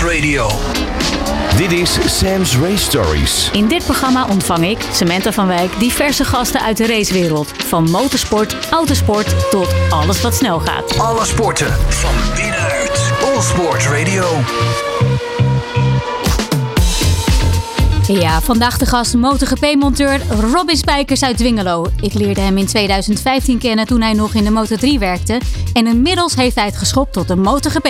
Radio. Dit is Sam's Race Stories. In dit programma ontvang ik, Samantha van Wijk, diverse gasten uit de racewereld. Van motorsport, autosport tot alles wat snel gaat. Alle sporten van binnenuit. All Sports Radio. Ja, vandaag de gast MotoGP-monteur Robin Spijkers uit Dwingelo. Ik leerde hem in 2015 kennen toen hij nog in de Moto3 werkte. En inmiddels heeft hij het geschopt tot de MotoGP.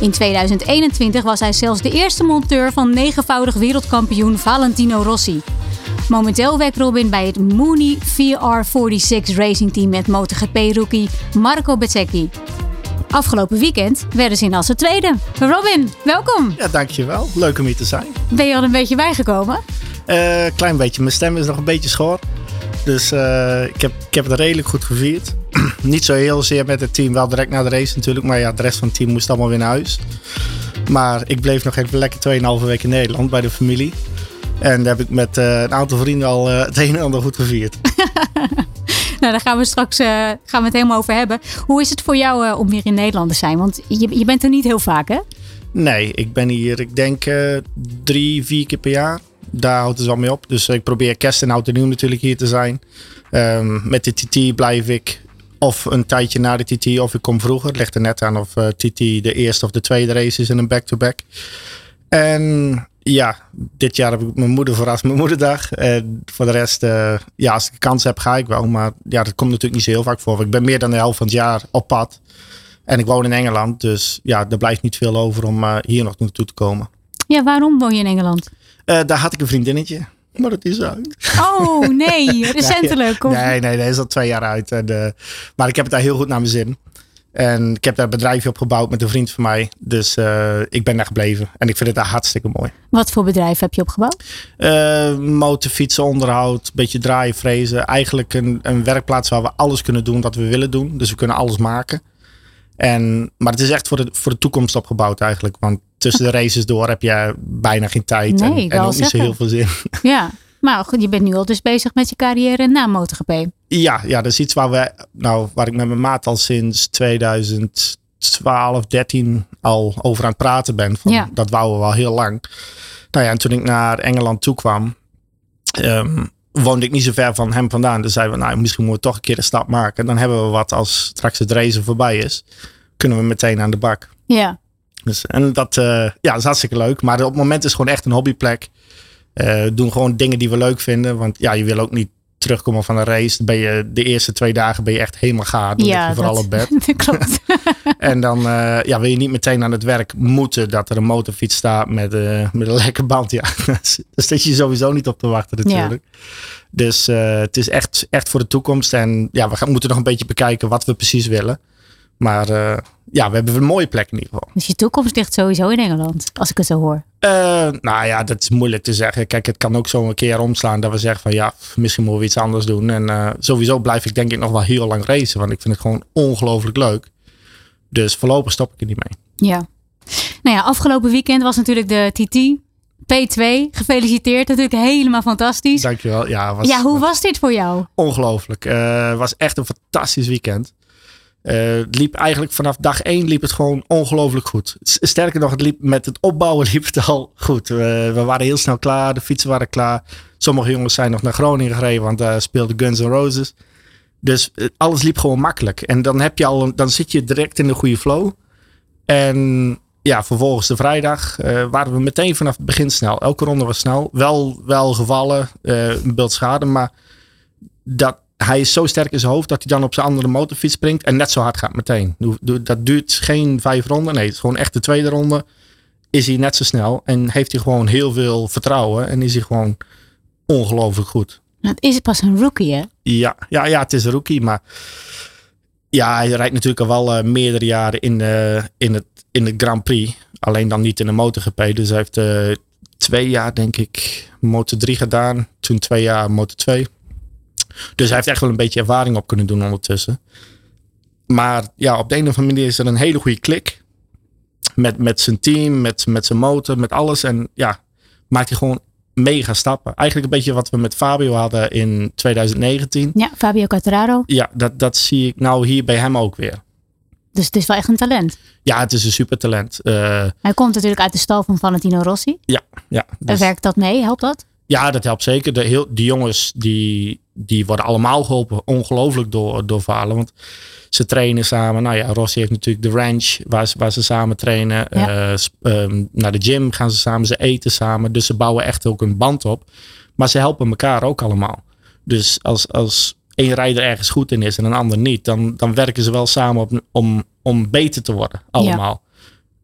In 2021 was hij zelfs de eerste monteur van negenvoudig wereldkampioen Valentino Rossi. Momenteel werkt Robin bij het Mooney VR46 Racing Team met MotoGP-rookie Marco Bezzecchi. Afgelopen weekend werden ze in Assen tweede. Robin, welkom. Ja, dankjewel. Leuk om hier te zijn. Ben je al een beetje bijgekomen? Eh klein beetje. Mijn stem is nog een beetje schor. Dus eh, ik, heb, ik heb het redelijk goed gevierd. Niet zo heel zeer met het team. Wel direct na de race natuurlijk. Maar ja, de rest van het team moest allemaal weer naar huis. Maar ik bleef nog even lekker 2,5 weken in Nederland bij de familie. En daar heb ik met eh, een aantal vrienden al het een en ander goed gevierd. Nou, daar gaan we straks eh, gaan we het helemaal over hebben. Hoe is het voor jou eh, om weer in Nederland te zijn? Want je, je bent er niet heel vaak, hè? Nee, ik ben hier, ik denk eh, drie, vier keer per jaar. Daar houdt het wel mee op. Dus ik probeer kerst en oud en nieuw natuurlijk hier te zijn. Ehm, met de TT blijf ik of een tijdje na de TT of ik kom vroeger. Het ligt er net aan of TT de eerste of de tweede race is in een back-to-back. En ja, dit jaar heb ik mijn moeder verrast mijn moederdag. En voor de rest, eh, ja, als ik de kans heb, ga ik wel. Maar ja, dat komt natuurlijk niet zo heel vaak voor. Ik ben meer dan de helft van het jaar op pad. En ik woon in Engeland, dus ja, er blijft niet veel over om eh, hier nog naartoe te komen. Ja, waarom woon je in Engeland? Eh, daar had ik een vriendinnetje, maar het is uit. Oh, nee, recentelijk. Nee, nee, nee, is al twee jaar uit. En, eh, maar ik heb het daar heel goed naar mijn zin. En ik heb daar een bedrijfje opgebouwd met een vriend van mij. Dus eh, ik ben daar gebleven. En ik vind het daar hartstikke mooi. Wat voor bedrijf heb je opgebouwd? Eh motorfietsen, onderhoud, beetje draaien, frezen. Eigenlijk een, een werkplaats waar we alles kunnen doen wat we willen doen. Dus we kunnen alles maken. En, maar het is echt voor de, voor de toekomst opgebouwd eigenlijk. Want tussen de races door heb je bijna geen tijd. Nee, en, en ook niet zo heel veel zin. Ja, maar goed, je bent nu al dus bezig met je carrière na MotoGP. Ja, ja, dat is iets waar, we, nou, waar ik met mijn maat al sinds 2012, 13 al over aan het praten ben. Van, Ja. Dat wouden we al heel lang. Nou ja, en toen ik naar Engeland toe kwam, ehm, woonde ik niet zo ver van hem vandaan. Dus zeiden we, nou, misschien moeten we toch een keer een stap maken. Dan hebben we wat als straks het racen voorbij is. Kunnen we meteen aan de bak. Ja, Dus, en dat, eh, ja, dat is hartstikke leuk. Maar op het moment is het gewoon echt een hobbyplek. Eh doen gewoon dingen die we leuk vinden. Want ja, je wil ook niet terugkomen van een race. Ben je de eerste twee dagen ben je echt helemaal gaar. Dan ja je vooral dat, op bed. dat klopt. En dan eh, ja, wil je niet meteen aan het werk moeten dat er een motorfiets staat met, eh, met een lekker band. Ja, daar zit je sowieso niet op te wachten natuurlijk. Dus het is echt, echt voor de toekomst. En ja, we gaan, moeten nog een beetje bekijken wat we precies willen. Maar eh, ja, we hebben een mooie plek in ieder geval. Dus je toekomst ligt sowieso in Engeland, als ik het zo hoor. Eh, nou ja, dat is moeilijk te zeggen. Kijk, het kan ook zo een keer omslaan dat we zeggen van ja, misschien moeten we iets anders doen. En eh, sowieso blijf ik denk ik nog wel heel lang racen, want ik vind het gewoon ongelooflijk leuk. Dus voorlopig stop ik er niet mee. Ja. Nou ja, afgelopen weekend was natuurlijk de TT P2. Gefeliciteerd, natuurlijk helemaal fantastisch. Dankjewel. Ja, was, Ja, hoe was dit voor jou? ongelooflijk. Het was echt een fantastisch weekend. Eh, het liep eigenlijk vanaf dag één liep het gewoon ongelooflijk goed. Sterker nog, het liep, met het opbouwen liep het al goed. We, waren heel snel klaar, de fietsen waren klaar. Sommige jongens zijn nog naar Groningen gereden, want daar speelde Guns N' Roses. Dus eh, alles liep gewoon makkelijk. En dan, heb je al, dan zit je direct in de goede flow. En ja, vervolgens de vrijdag eh, waren we meteen vanaf het begin snel. Elke ronde was snel. Wel, wel gevallen, eh een beeld schade, maar dat, hij is zo sterk in zijn hoofd dat hij dan op zijn andere motorfiets springt en net zo hard gaat meteen. Dat duurt geen vijf ronden. Nee, het is gewoon echt de tweede ronde. Is hij net zo snel en heeft hij gewoon heel veel vertrouwen en is hij gewoon ongelooflijk goed. Het is pas een rookie, hè? Ja, ja, ja, het is een rookie, maar ja, hij rijdt natuurlijk al wel eh, meerdere jaren in, eh, in, het, in het Grand Prix. Alleen dan niet in de MotoGP. Dus hij heeft eh, twee jaar, denk ik, Moto 3 gedaan. Toen twee jaar Moto 2. Dus hij heeft echt wel een beetje ervaring op kunnen doen ondertussen. Maar ja, op de een of andere manier is er een hele goede klik. Met, met zijn team, met, met zijn motor, met alles. En ja, maakt hij gewoon mega stappen. Eigenlijk een beetje wat we met Fabio hadden in 2019. Ja, Fabio Quartararo. Ja, dat, dat zie ik nou hier bij hem ook weer. Dus het is wel echt een talent. Ja, het is een supertalent. Uh, Hij komt natuurlijk uit de stal van Valentino Rossi. Ja, ja. Dus... Werkt dat mee? Helpt dat? Ja, dat helpt zeker. De, heel, die jongens die, die worden allemaal geholpen. Ongelooflijk door, door Valen. Want ze trainen samen. Nou ja, Rossi heeft natuurlijk de ranch waar ze, waar ze samen trainen. Ja. Uh, naar de gym gaan ze samen. Ze eten samen. Dus ze bouwen echt ook een band op. Maar ze helpen elkaar ook allemaal. Dus als, als één rijder ergens goed in is en een ander niet, dan, dan werken ze wel samen op, om, om beter te worden, allemaal.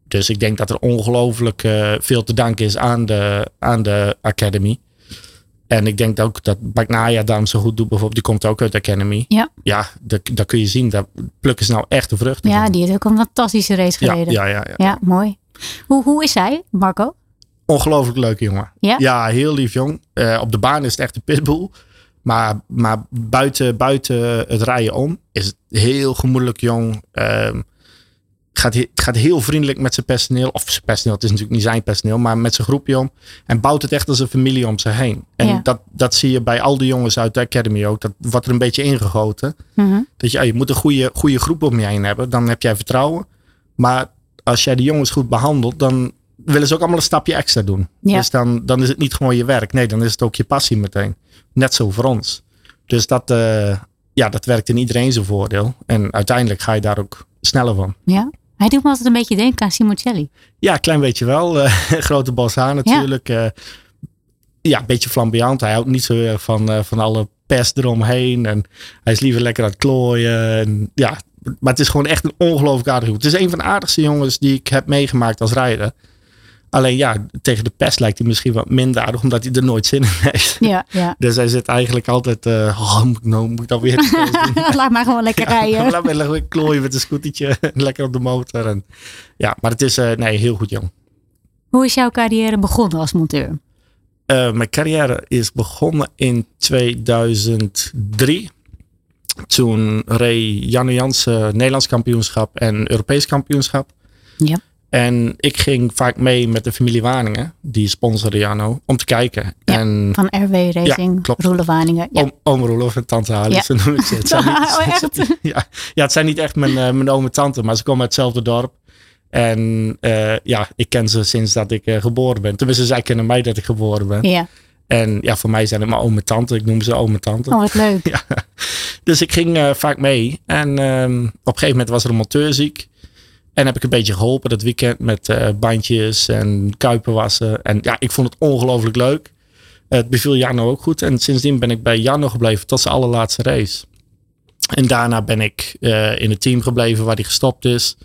Dus ik denk dat er ongelooflijk uh, veel te danken is aan de, aan de Academy. En ik denk ook dat Bagnaya daarom zo goed doet. Bijvoorbeeld, die komt ook uit de Academy. Ja. Ja, daar kun je zien. Dat plukken ze nou echt de vruchten. Ja, die heeft ook een fantastische race gereden. Ja, ja, ja. Ja, ja mooi. Hoe, hoe is hij, Marco? Ongelooflijk leuke jongen. Ja? Ja, heel lief jong. Uh, op de baan is het echt een pitbull. Maar, maar buiten, buiten het rijden om is het heel gemoedelijk jong. Uh, gaat, gaat heel vriendelijk met zijn personeel. Of zijn personeel, het is natuurlijk niet zijn personeel. Maar met zijn groepje om. En bouwt het echt als een familie om zich heen. En Ja. dat, dat zie je bij al die jongens uit de Academy ook. Dat wordt er een beetje ingegoten. Mhm. Dat je, ah, je moet een goede, goede groep om je heen hebben. Dan heb jij vertrouwen. Maar als jij de jongens goed behandelt, dan willen ze ook allemaal een stapje extra doen. Ja. Dus dan, dan is het niet gewoon je werk. Nee, dan is het ook je passie meteen. Net zo voor ons. Dus dat, eh, ja, dat werkt in iedereen zijn voordeel. En uiteindelijk ga je daar ook sneller van. Ja. Hij doet me altijd een beetje denken aan Simoncelli. Ja, een klein beetje wel. Eh, grote haar natuurlijk. Ja. ja, een beetje flamboyant. Hij houdt niet zo erg van, uh, van alle pest eromheen. En hij is liever lekker aan het klooien. En, ja, maar het is gewoon echt een ongelooflijk aardig Het is een van de aardigste jongens die ik heb meegemaakt als rijder. Alleen ja, tegen de pest lijkt hij misschien wat minder aardig, omdat hij er nooit zin in heeft. Ja, ja. Dus hij zit eigenlijk altijd, uh, oh, moet ik nou, moet ik dat weer Laat maar gewoon lekker rijden. Laat maar lekker klooien met een scootertje, lekker op de motor. En, ja, maar het is, uh, nee, heel goed jong. Hoe is jouw carrière begonnen als monteur? Uh, mijn carrière is begonnen in 2003. Toen reed Janne Jansen Nederlands kampioenschap en Europees kampioenschap. Ja. En ik ging vaak mee met de familie Waningen, die sponsorde Jano, om te kijken. Ja, en, van RW Racing, ja, klopt. Waningen. Ja. Oom, oom Roelof en tante zo noem ik ze. Het zijn niet, Oh, echt? ja, ja, het zijn niet echt mijn, uh, mijn oom en tante, maar ze komen uit hetzelfde dorp. En uh, ja, ik ken ze sinds dat ik uh, geboren ben. Tenminste, zij kennen mij dat ik geboren ben. Ja. En ja, voor mij zijn het mijn oom en tante. Ik noem ze oom en tante. Oh, wat leuk. Ja. Dus ik ging vaak mee. En um, op een gegeven moment was er een monteur ziek. En heb ik een beetje geholpen dat weekend met uh, bandjes en kuipen wassen. En ja, ik vond het ongelooflijk leuk. het beviel Janno ook goed. En sindsdien ben ik bij Janno gebleven tot zijn allerlaatste race. En daarna ben ik uh, in het team gebleven waar hij gestopt is.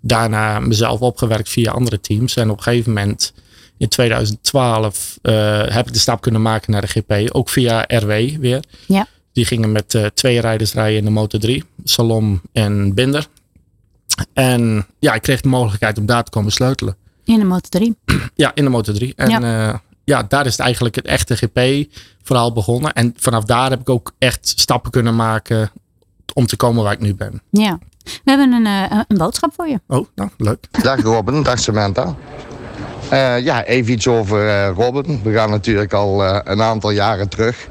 Daarna mezelf opgewerkt via andere teams. En op een gegeven moment in 2012 uh, heb ik de stap kunnen maken naar de GP. Ook via RW weer. Ja. Die gingen met uh, twee rijders rijden in de Moto 3. Salom en Binder. En ja, ik kreeg de mogelijkheid om daar te komen sleutelen. In de Moto 3? Ja, in de Moto 3. En ja. Uh, ja, daar is het eigenlijk het echte GP-verhaal begonnen. En vanaf daar heb ik ook echt stappen kunnen maken om te komen waar ik nu ben. Ja. We hebben een, uh, een boodschap voor je. Oh, nou, leuk. Dag Robin, dag Samantha. Uh, ja, even iets over uh, Robin. We gaan natuurlijk al uh, een aantal jaren terug.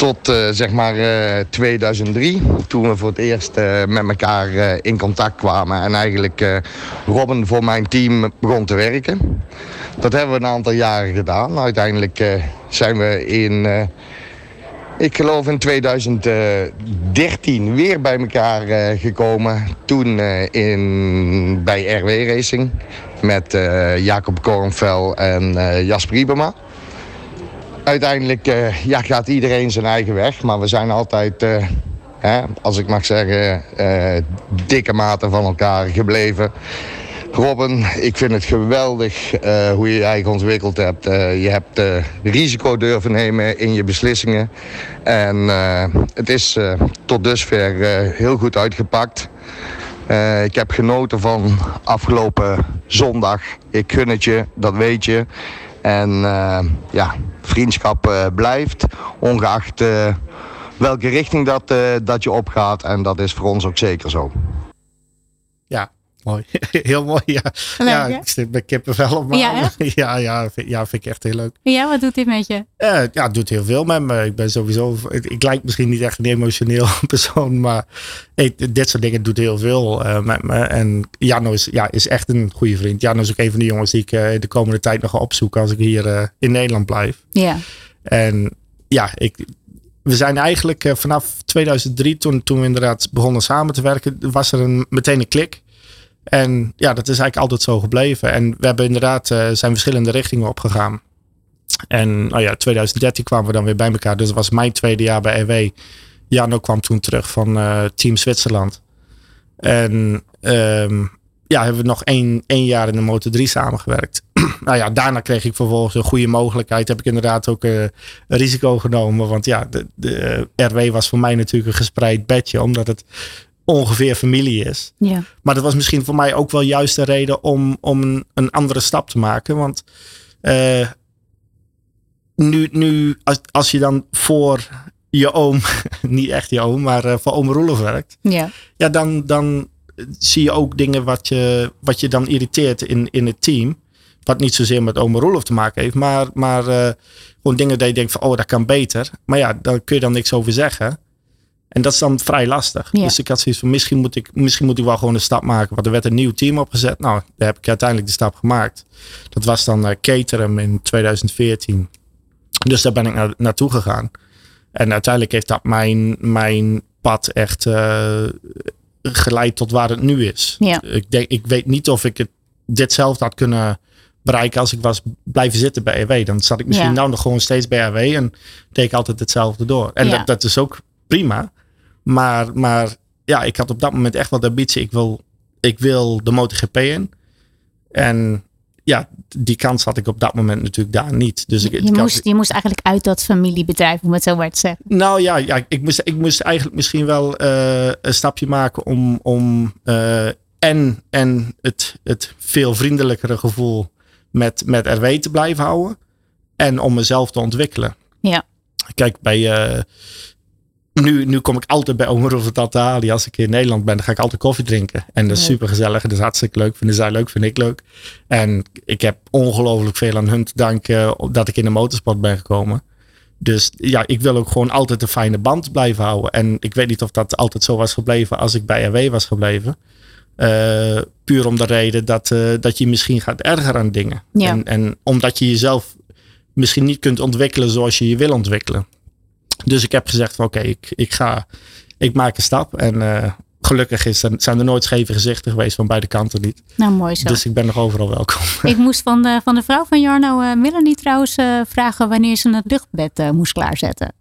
Tot uh, zeg maar 2003, toen we voor het eerst met elkaar in contact kwamen. En eigenlijk Robin voor mijn team begon te werken. Dat hebben we een aantal jaren gedaan. Uiteindelijk zijn we in, ik geloof in 2013 weer bij elkaar gekomen. Toen in, bij RW Racing met Jacob Kornvel en Jasper Ibema. Uiteindelijk uh, ja, gaat iedereen zijn eigen weg, maar we zijn altijd, hè, als ik mag zeggen, dikke maten van elkaar gebleven. Robin, ik vind het geweldig hoe je je eigen ontwikkeld hebt. je hebt risico durven nemen in je beslissingen. En het is tot dusver heel goed uitgepakt. Ik heb genoten van afgelopen zondag. Ik gun het je, dat weet je. En uh, ja, vriendschap uh, blijft, ongeacht welke richting dat, dat je opgaat. En dat is voor ons ook zeker zo. Ja, mooi. heel mooi, ja. Leuk, ja, hè? ik zit met kippenvel op mijn Ja, ja, ja, vind, ja, vind ik echt heel leuk. Ja, wat doet dit met je? Eh, ja, het doet heel veel met me. Ik ben sowieso, ik, ik lijk misschien niet echt een emotioneel persoon, maar ik- dit soort dingen doet heel veel eh, met me. En Janno is, ja, is echt een goede vriend. Janno is ook een van de jongens die ik eh, de komende tijd nog ga opzoeken als ik hier eh, in Nederland blijf. Ja. En ja, ik, we zijn eigenlijk vanaf 2003, toen, toen we inderdaad begonnen samen te werken, was er een, meteen een klik. En ja, dat is eigenlijk altijd zo gebleven. En we hebben inderdaad eh, zijn verschillende richtingen opgegaan. En nou ja, 2013 kwamen we dan weer bij elkaar. Dus dat was mijn tweede jaar bij RW. Jano kwam toen terug van eh, Team Zwitserland. En ehm, ja, hebben we nog één, één jaar in de Motor 3 samengewerkt. nou ja, daarna kreeg ik vervolgens een goede mogelijkheid. Heb ik inderdaad ook eh, een risico genomen. Want ja, de, de RW was voor mij natuurlijk een gespreid bedje. Omdat het ongeveer familie is. Ja. Maar dat was misschien voor mij ook wel juist de reden om, om een, andere stap te maken. Want eh, nu, nu als, als je dan voor je oom, niet echt je oom, maar eh, voor oom Roelof werkt. Ja. Ja, dan, dan zie je ook dingen wat je, wat je dan irriteert in, in het team. Wat niet zozeer met oom Roelof te maken heeft. Maar, maar eh, gewoon dingen dat je denkt van, oh, dat kan beter. Maar ja, daar kun je dan niks over zeggen. En dat is dan vrij lastig. Ja. Dus ik had zoiets van, misschien moet ik, misschien moet ik wel gewoon een stap maken. Want er werd een nieuw team opgezet. Nou, daar heb ik uiteindelijk de stap gemaakt. Dat was dan eh Caterham in 2014. Dus daar ben ik na, naartoe gegaan. En uiteindelijk heeft dat mijn, mijn pad echt eh, geleid tot waar het nu is. Ja. Ik, denk, ik weet niet of ik het, ditzelfde had kunnen bereiken als ik was blijven zitten bij RW. Dan zat ik misschien Ja. nou nog gewoon steeds bij RW en deed ik altijd hetzelfde door. En dat is ook prima. Maar, maar ja, ik had op dat moment echt wel de ambitie. Ik wil, ik wil de MotoGP in. En ja, die kans had ik op dat moment natuurlijk daar niet. Dus ik, Je moest, je moest eigenlijk uit dat familiebedrijf, om het zo maar te zeggen. nou ja, ja ik, moest, ik moest eigenlijk misschien wel eh, een stapje maken om, om eh, en, en het, het veel vriendelijkere gevoel met, met RW te blijven houden. En om mezelf te ontwikkelen. Ja. Kijk, bij, eh, nu, nu kom ik altijd bij Omer of het. Als ik in Nederland ben, dan ga ik altijd koffie drinken. En dat is super gezellig. Dat is hartstikke leuk. Vinden zij leuk, vind ik leuk. En ik heb ongelooflijk veel aan hun te danken dat ik in de motorsport ben gekomen. Dus ja, ik wil ook gewoon altijd een fijne band blijven houden. En ik weet niet of dat altijd zo was gebleven als ik bij RW was gebleven. Eh, puur om de reden dat, eh, dat je misschien gaat ergeren aan dingen. Ja. En, en omdat je jezelf misschien niet kunt ontwikkelen zoals je je wil ontwikkelen. Dus ik heb gezegd van oké, ik, ik ga, ik maak een stap. En eh, gelukkig is er, zijn er nooit scheve gezichten geweest van beide kanten niet. Nou, mooi zo. Dus ik ben nog overal welkom. Ik moest van de, van de vrouw van Jarno, eh Melanie trouwens, eh, vragen wanneer ze het luchtbed moest klaarzetten.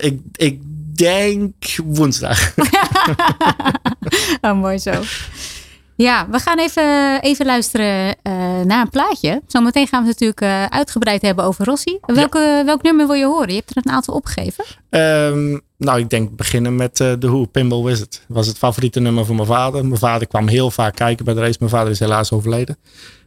Ik, ik denk woensdag. oh, mooi zo. Ja, we gaan even, even luisteren eh, naar een plaatje. Zometeen gaan we het natuurlijk eh, uitgebreid hebben over Rossi. Welke, Welk nummer wil je horen? Je hebt er een aantal opgegeven. Ehm, nou, ik denk beginnen met eh The Who, Pinball Wizard. Dat was het favoriete nummer van mijn vader. Mijn vader kwam heel vaak kijken bij de race. Mijn vader is helaas overleden.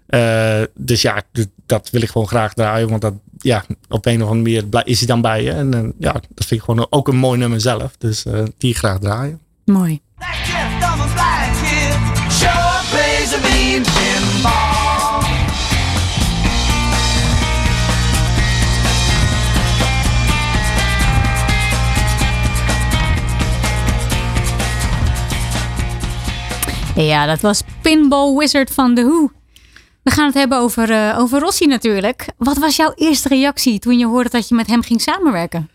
Eh, dus ja, dat wil ik gewoon graag draaien. Want dat, ja, op een of andere manier is hij dan bij je. En ja, dat vind ik gewoon ook een mooi nummer zelf. Dus eh, die graag draaien. Mooi. Ja, dat was Pinball Wizard van The Who. We gaan het hebben over, eh, over Rossi natuurlijk. Wat was jouw eerste reactie toen je hoorde dat je met hem ging samenwerken?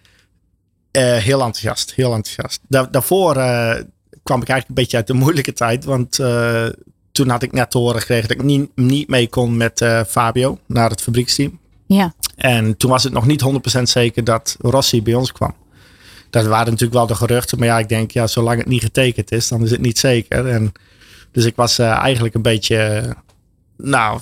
Eh, heel enthousiast, heel enthousiast. Da- daarvoor eh, kwam ik eigenlijk een beetje uit de moeilijke tijd. Want eh, toen had ik net te horen gekregen dat ik niet, niet mee kon met eh, Fabio naar het fabrieksteam. Ja, En toen was het nog niet 100% zeker dat Rossi bij ons kwam. Dat waren natuurlijk wel de geruchten. Maar ja, ik denk, ja, zolang het niet getekend is, dan is het niet zeker. En, dus ik was eh, eigenlijk een beetje, eh, nou,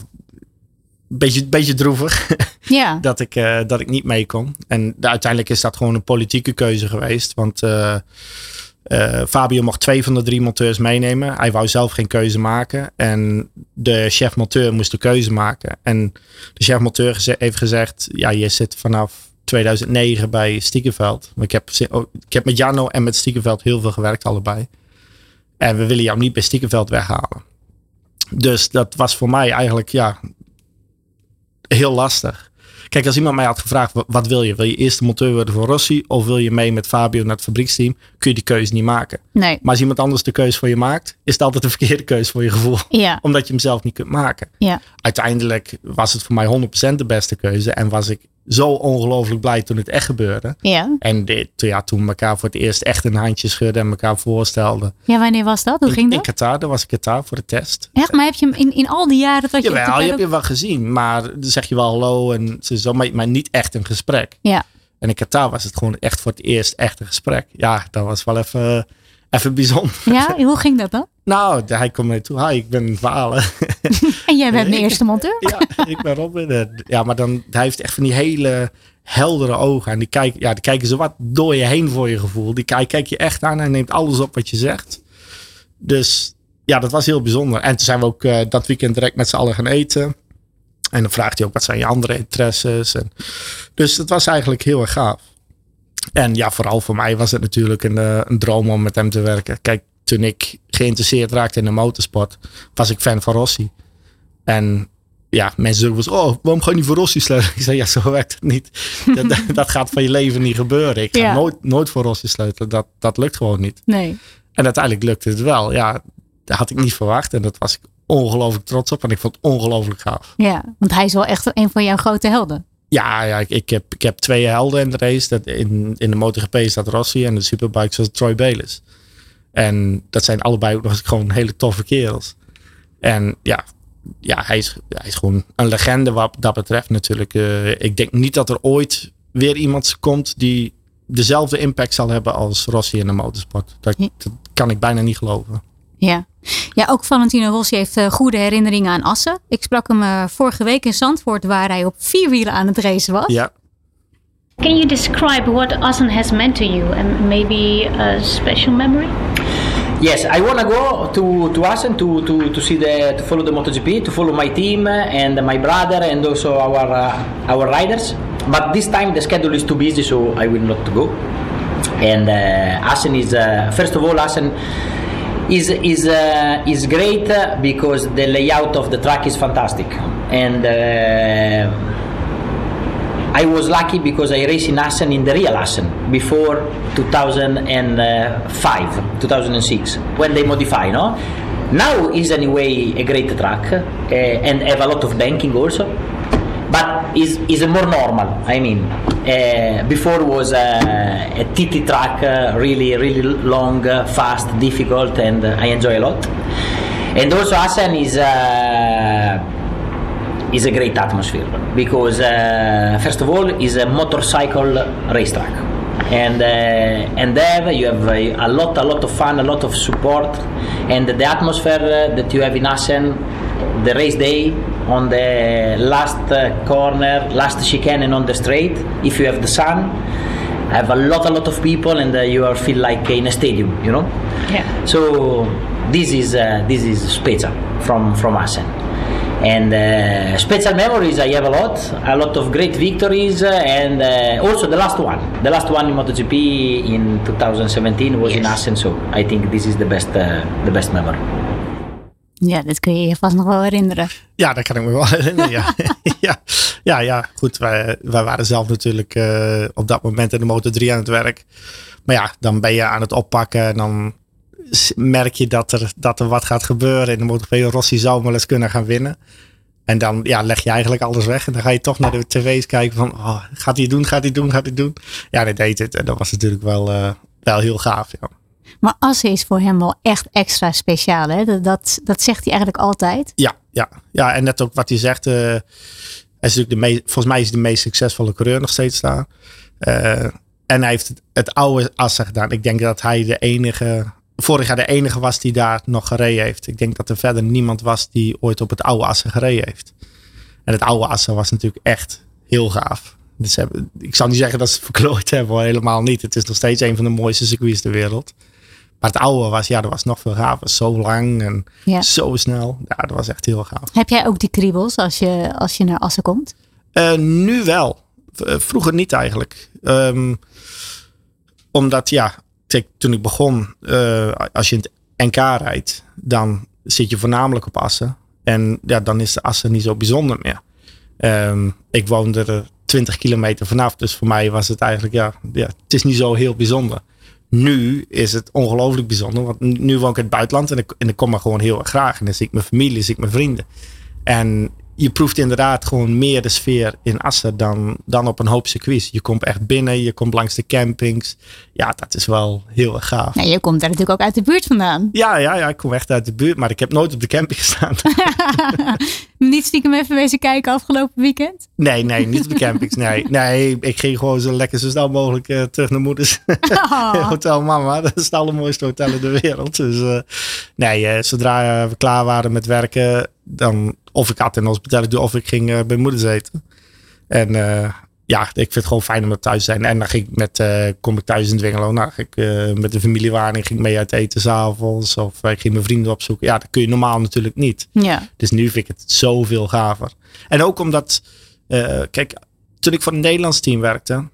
een beetje, beetje droevig ja. dat, ik, dat ik niet mee kon. En de- uiteindelijk is dat gewoon een politieke keuze geweest. Want eh, Fabio mocht twee van de drie monteurs meenemen. Hij wou zelf geen keuze maken. En de chef monteur moest de keuze maken. En de chef monteur geze- heeft gezegd: Ja, je zit vanaf 2009 bij Stiekenveld. Ik heb, oh, ik heb met Jarno en met Stiekenveld heel veel gewerkt, allebei. En we willen jou niet bij Stiekenveld weghalen. Dus dat was voor mij eigenlijk ja, heel lastig. Kijk, als iemand mij had gevraagd, wa- wat wil je? Wil je eerst de monteur worden voor Rossi of wil je mee met Fabio naar het fabrieksteam? Kun je die keuze niet maken. Nee. Maar als iemand anders de keuze voor je maakt, is het altijd de verkeerde keuze voor je gevoel. Ja. Omdat je hem zelf niet kunt maken. Ja. Uiteindelijk was het voor mij 100% de beste keuze. En was ik zo ongelooflijk blij toen het echt gebeurde. Ja. En dit, ja, toen we elkaar voor het eerst echt een handje schudden en elkaar voorstelden. Ja, wanneer was dat? Hoe In, ging in dat? Qatar, daar was ik Qatar voor de test. Echt? Maar heb je hem in, in al die jaren dat je... Jawel, je hebt je wel gezien. Maar dan zeg je wel hallo en zo, maar, maar niet echt een gesprek. Ja. En in Qatar was het gewoon echt voor het eerst echt een gesprek. Ja, dat was wel even, even bijzonder. Ja, hoe ging dat dan? Nou, hij komt mee toe. Hi, ik ben Valen. En jij bent de eerste monteur? ja, ik ben Robin. Ja, maar dan, hij heeft echt van die hele heldere ogen. En die, kijken, ja, die kijken zo wat door je heen voor je gevoel. Die kijk, kijk je echt aan en neemt alles op wat je zegt. Dus ja, dat was heel bijzonder. En toen zijn we ook eh, dat weekend direct met z'n allen gaan eten. En dan vraagt hij ook, wat zijn je andere interesses? En, dus dat was eigenlijk heel erg gaaf. En ja, vooral voor mij was het natuurlijk een, eh, een droom om met hem te werken. Kijk, toen ik geïnteresseerd raakte in de motorsport, was ik fan van Rossi. En ja, mensen zeggen wel eens, oh, waarom ga je niet voor Rossi sleutelen? Ik zei, ja, zo werkt het niet. Dat, dat, dat gaat van je leven niet gebeuren. Ik ga Ja. nooit, nooit voor Rossi sleutelen. Dat, dat lukt gewoon niet. Nee. En uiteindelijk lukte het wel. Ja, dat had ik niet verwacht. En dat was ik ongelooflijk trots op. En ik vond het ongelooflijk gaaf. Ja, want hij is wel echt een van jouw grote helden. Ja, ja ik, ik, heb, ik heb twee helden in de race. Dat in, in de MotoGP staat Rossi en de Superbikes was Troy Bayliss. En dat zijn allebei ook nog eens gewoon hele toffe kerels. En ja, ja hij, is, hij is gewoon een legende wat dat betreft natuurlijk. Eh, ik denk niet dat er ooit weer iemand komt die dezelfde impact zal hebben als Rossi in de motorsport. Dat, Ja. dat kan ik bijna niet geloven. Ja. ja, ook Valentino Rossi heeft eh, goede herinneringen aan Assen. Ik sprak hem eh, vorige week in Zandvoort waar hij op vier wielen aan het racen was. Ja, Can you describe what Assen has meant to you and maybe a special memory? Yes, I want to go to to Assen to, to, to see the to follow the MotoGP, to follow my team uh, and my brother and also our uh, our riders. But this time the schedule is too busy, so I will not go. And uh, Assen is uh, first of all Assen is is uh, is great because the layout of the track is fantastic and. Uh, I was lucky because I raced in Assen in the real Assen before 2005, 2006, when they modify, no? Now is anyway a great track uh, and have a lot of banking also, but is is more normal. I mean, uh, before was a, a TT track, uh, really really long, uh, fast, difficult, and uh, I enjoy a lot. And also Assen is. Uh, is a great atmosphere because uh, first of all is a motorcycle racetrack and uh, and there you have a, lot a lot of fun a lot of support and the atmosphere uh, that you have in Assen the race day on the last uh, corner last chicane and on the straight if you have the sun. Have a lot a lot of people and uh, you are feel like in a stadium you know? Yeah. so this is uh, this is special from from Assen. And uh, special memories I have a lot, a lot of great victories, uh, and uh, also the last one, the last one in MotoGP in 2017 was in Assen, so I think this is the best, uh, the best memory. Ja, dat kun je je vast nog wel herinneren. Ja, dat kan ik me wel herinneren. Ja, ja, ja, ja goed. Wij, wij waren zelf natuurlijk eh, op dat moment in de Motor 3 aan het werk. Maar ja, dan ben je aan het oppakken en dan merk je dat er, dat er wat gaat gebeuren. In de MotoGP Rossi zou wel eens kunnen gaan winnen. En dan ja, leg je eigenlijk alles weg. En dan ga je toch naar de tv's kijken van, oh, gaat hij doen, gaat hij doen, gaat hij doen. Ja, dat deed het. En dat was natuurlijk wel, eh, wel heel gaaf. Ja. Maar Assen is voor hem wel echt extra speciaal. Hè? Dat, dat, zegt hij eigenlijk altijd. Ja, ja, ja, en net ook wat hij zegt. eh, hij is natuurlijk de meest, volgens mij is hij de meest succesvolle coureur nog steeds daar. Eh, en hij heeft het, het oude Assen gedaan. Ik denk dat hij de enige, vorig jaar de enige was die daar nog gereden heeft. Ik denk dat er verder niemand was die ooit op het oude Assen gereden heeft. En het oude Assen was natuurlijk echt heel gaaf. Dus ik zou niet zeggen dat ze het verklooid hebben, helemaal niet. Het is nog steeds een van de mooiste circuits ter wereld. Maar het oude was, ja, dat was nog veel gaver. Zo lang en Ja. zo snel. Ja, dat was echt heel gaaf. Heb jij ook die kriebels als je, als je naar Assen komt? Eh, nu wel. Eh, vroeger niet eigenlijk. Ehm, omdat ja, toen ik begon, eh, als je in het NK rijdt, dan zit je voornamelijk op assen. En ja, dan is de Assen niet zo bijzonder meer. Ehm, ik woonde er 20 kilometer vanaf. Dus voor mij was het eigenlijk, ja, ja het is niet zo heel bijzonder. Nu is het ongelooflijk bijzonder. Want nu woon ik in het buitenland en ik, ik kom er gewoon heel erg graag. En dan zie ik mijn familie, zie ik mijn vrienden. En je proeft inderdaad gewoon meer de sfeer in Assen dan, dan op een hoop circuits. Je komt echt binnen, je komt langs de campings. Ja, dat is wel heel erg gaaf. Nou, je komt daar natuurlijk ook uit de buurt vandaan. Ja, ja, ja, ik kom echt uit de buurt, maar ik heb nooit op de camping gestaan. Niet stiekem even wezen kijken afgelopen weekend? Nee, nee, niet op de campings. Nee, nee ik ging gewoon zo lekker zo snel mogelijk eh, terug naar moeders. Oh. Hotel Mama, dat is het allermooiste hotel in de wereld. Dus eh, nee, eh, zodra we klaar waren met werken, dan of ik had in hospitality of ik ging eh, bij moeders eten. En eh, ja, ik vind het gewoon fijn om er thuis te zijn. En dan ging ik met, eh, kom ik thuis in Dwingelo. Nou, ging ik met de familiewaring ging ik mee uit eten s'avonds. Of ik ging mijn vrienden opzoeken. Ja, dat kun je normaal natuurlijk niet. Ja. Dus nu vind ik het zoveel gaver. En ook omdat, kijk, toen ik voor een Nederlands team werkte,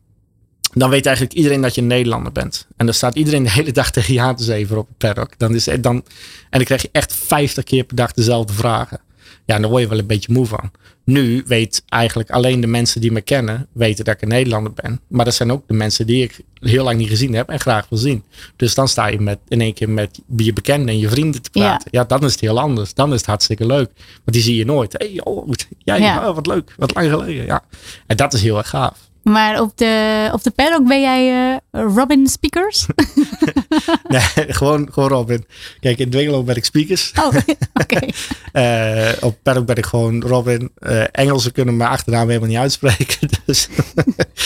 dan weet eigenlijk iedereen dat je een Nederlander bent. En dan staat iedereen de hele dag tegen je aan te zeven op het paddock. Dan is, dan, en dan krijg je echt 50 keer per dag dezelfde vragen. Ja, daar word je wel een beetje moe van. Nu weet eigenlijk alleen de mensen die me kennen, weten dat ik een Nederlander ben. Maar dat zijn ook de mensen die ik heel lang niet gezien heb en graag wil zien. Dus dan sta je met, in één keer met je bekenden en je vrienden te praten. Ja. dan is het heel anders. Dan is het hartstikke leuk. Want die zie je nooit. hey, oh, jij, Ja. oh, wat leuk. Wat lang geleden. Ja. En dat is heel erg gaaf. Maar op de, op de paddock ben jij eh, Robin Speakers? Nee, gewoon, gewoon Robin. Kijk, in Dwingelo ben ik speakers. Oh, oké. Eh, op paddock ben ik gewoon Robin. Eh, Engelsen kunnen mijn achternaam helemaal niet uitspreken. Dus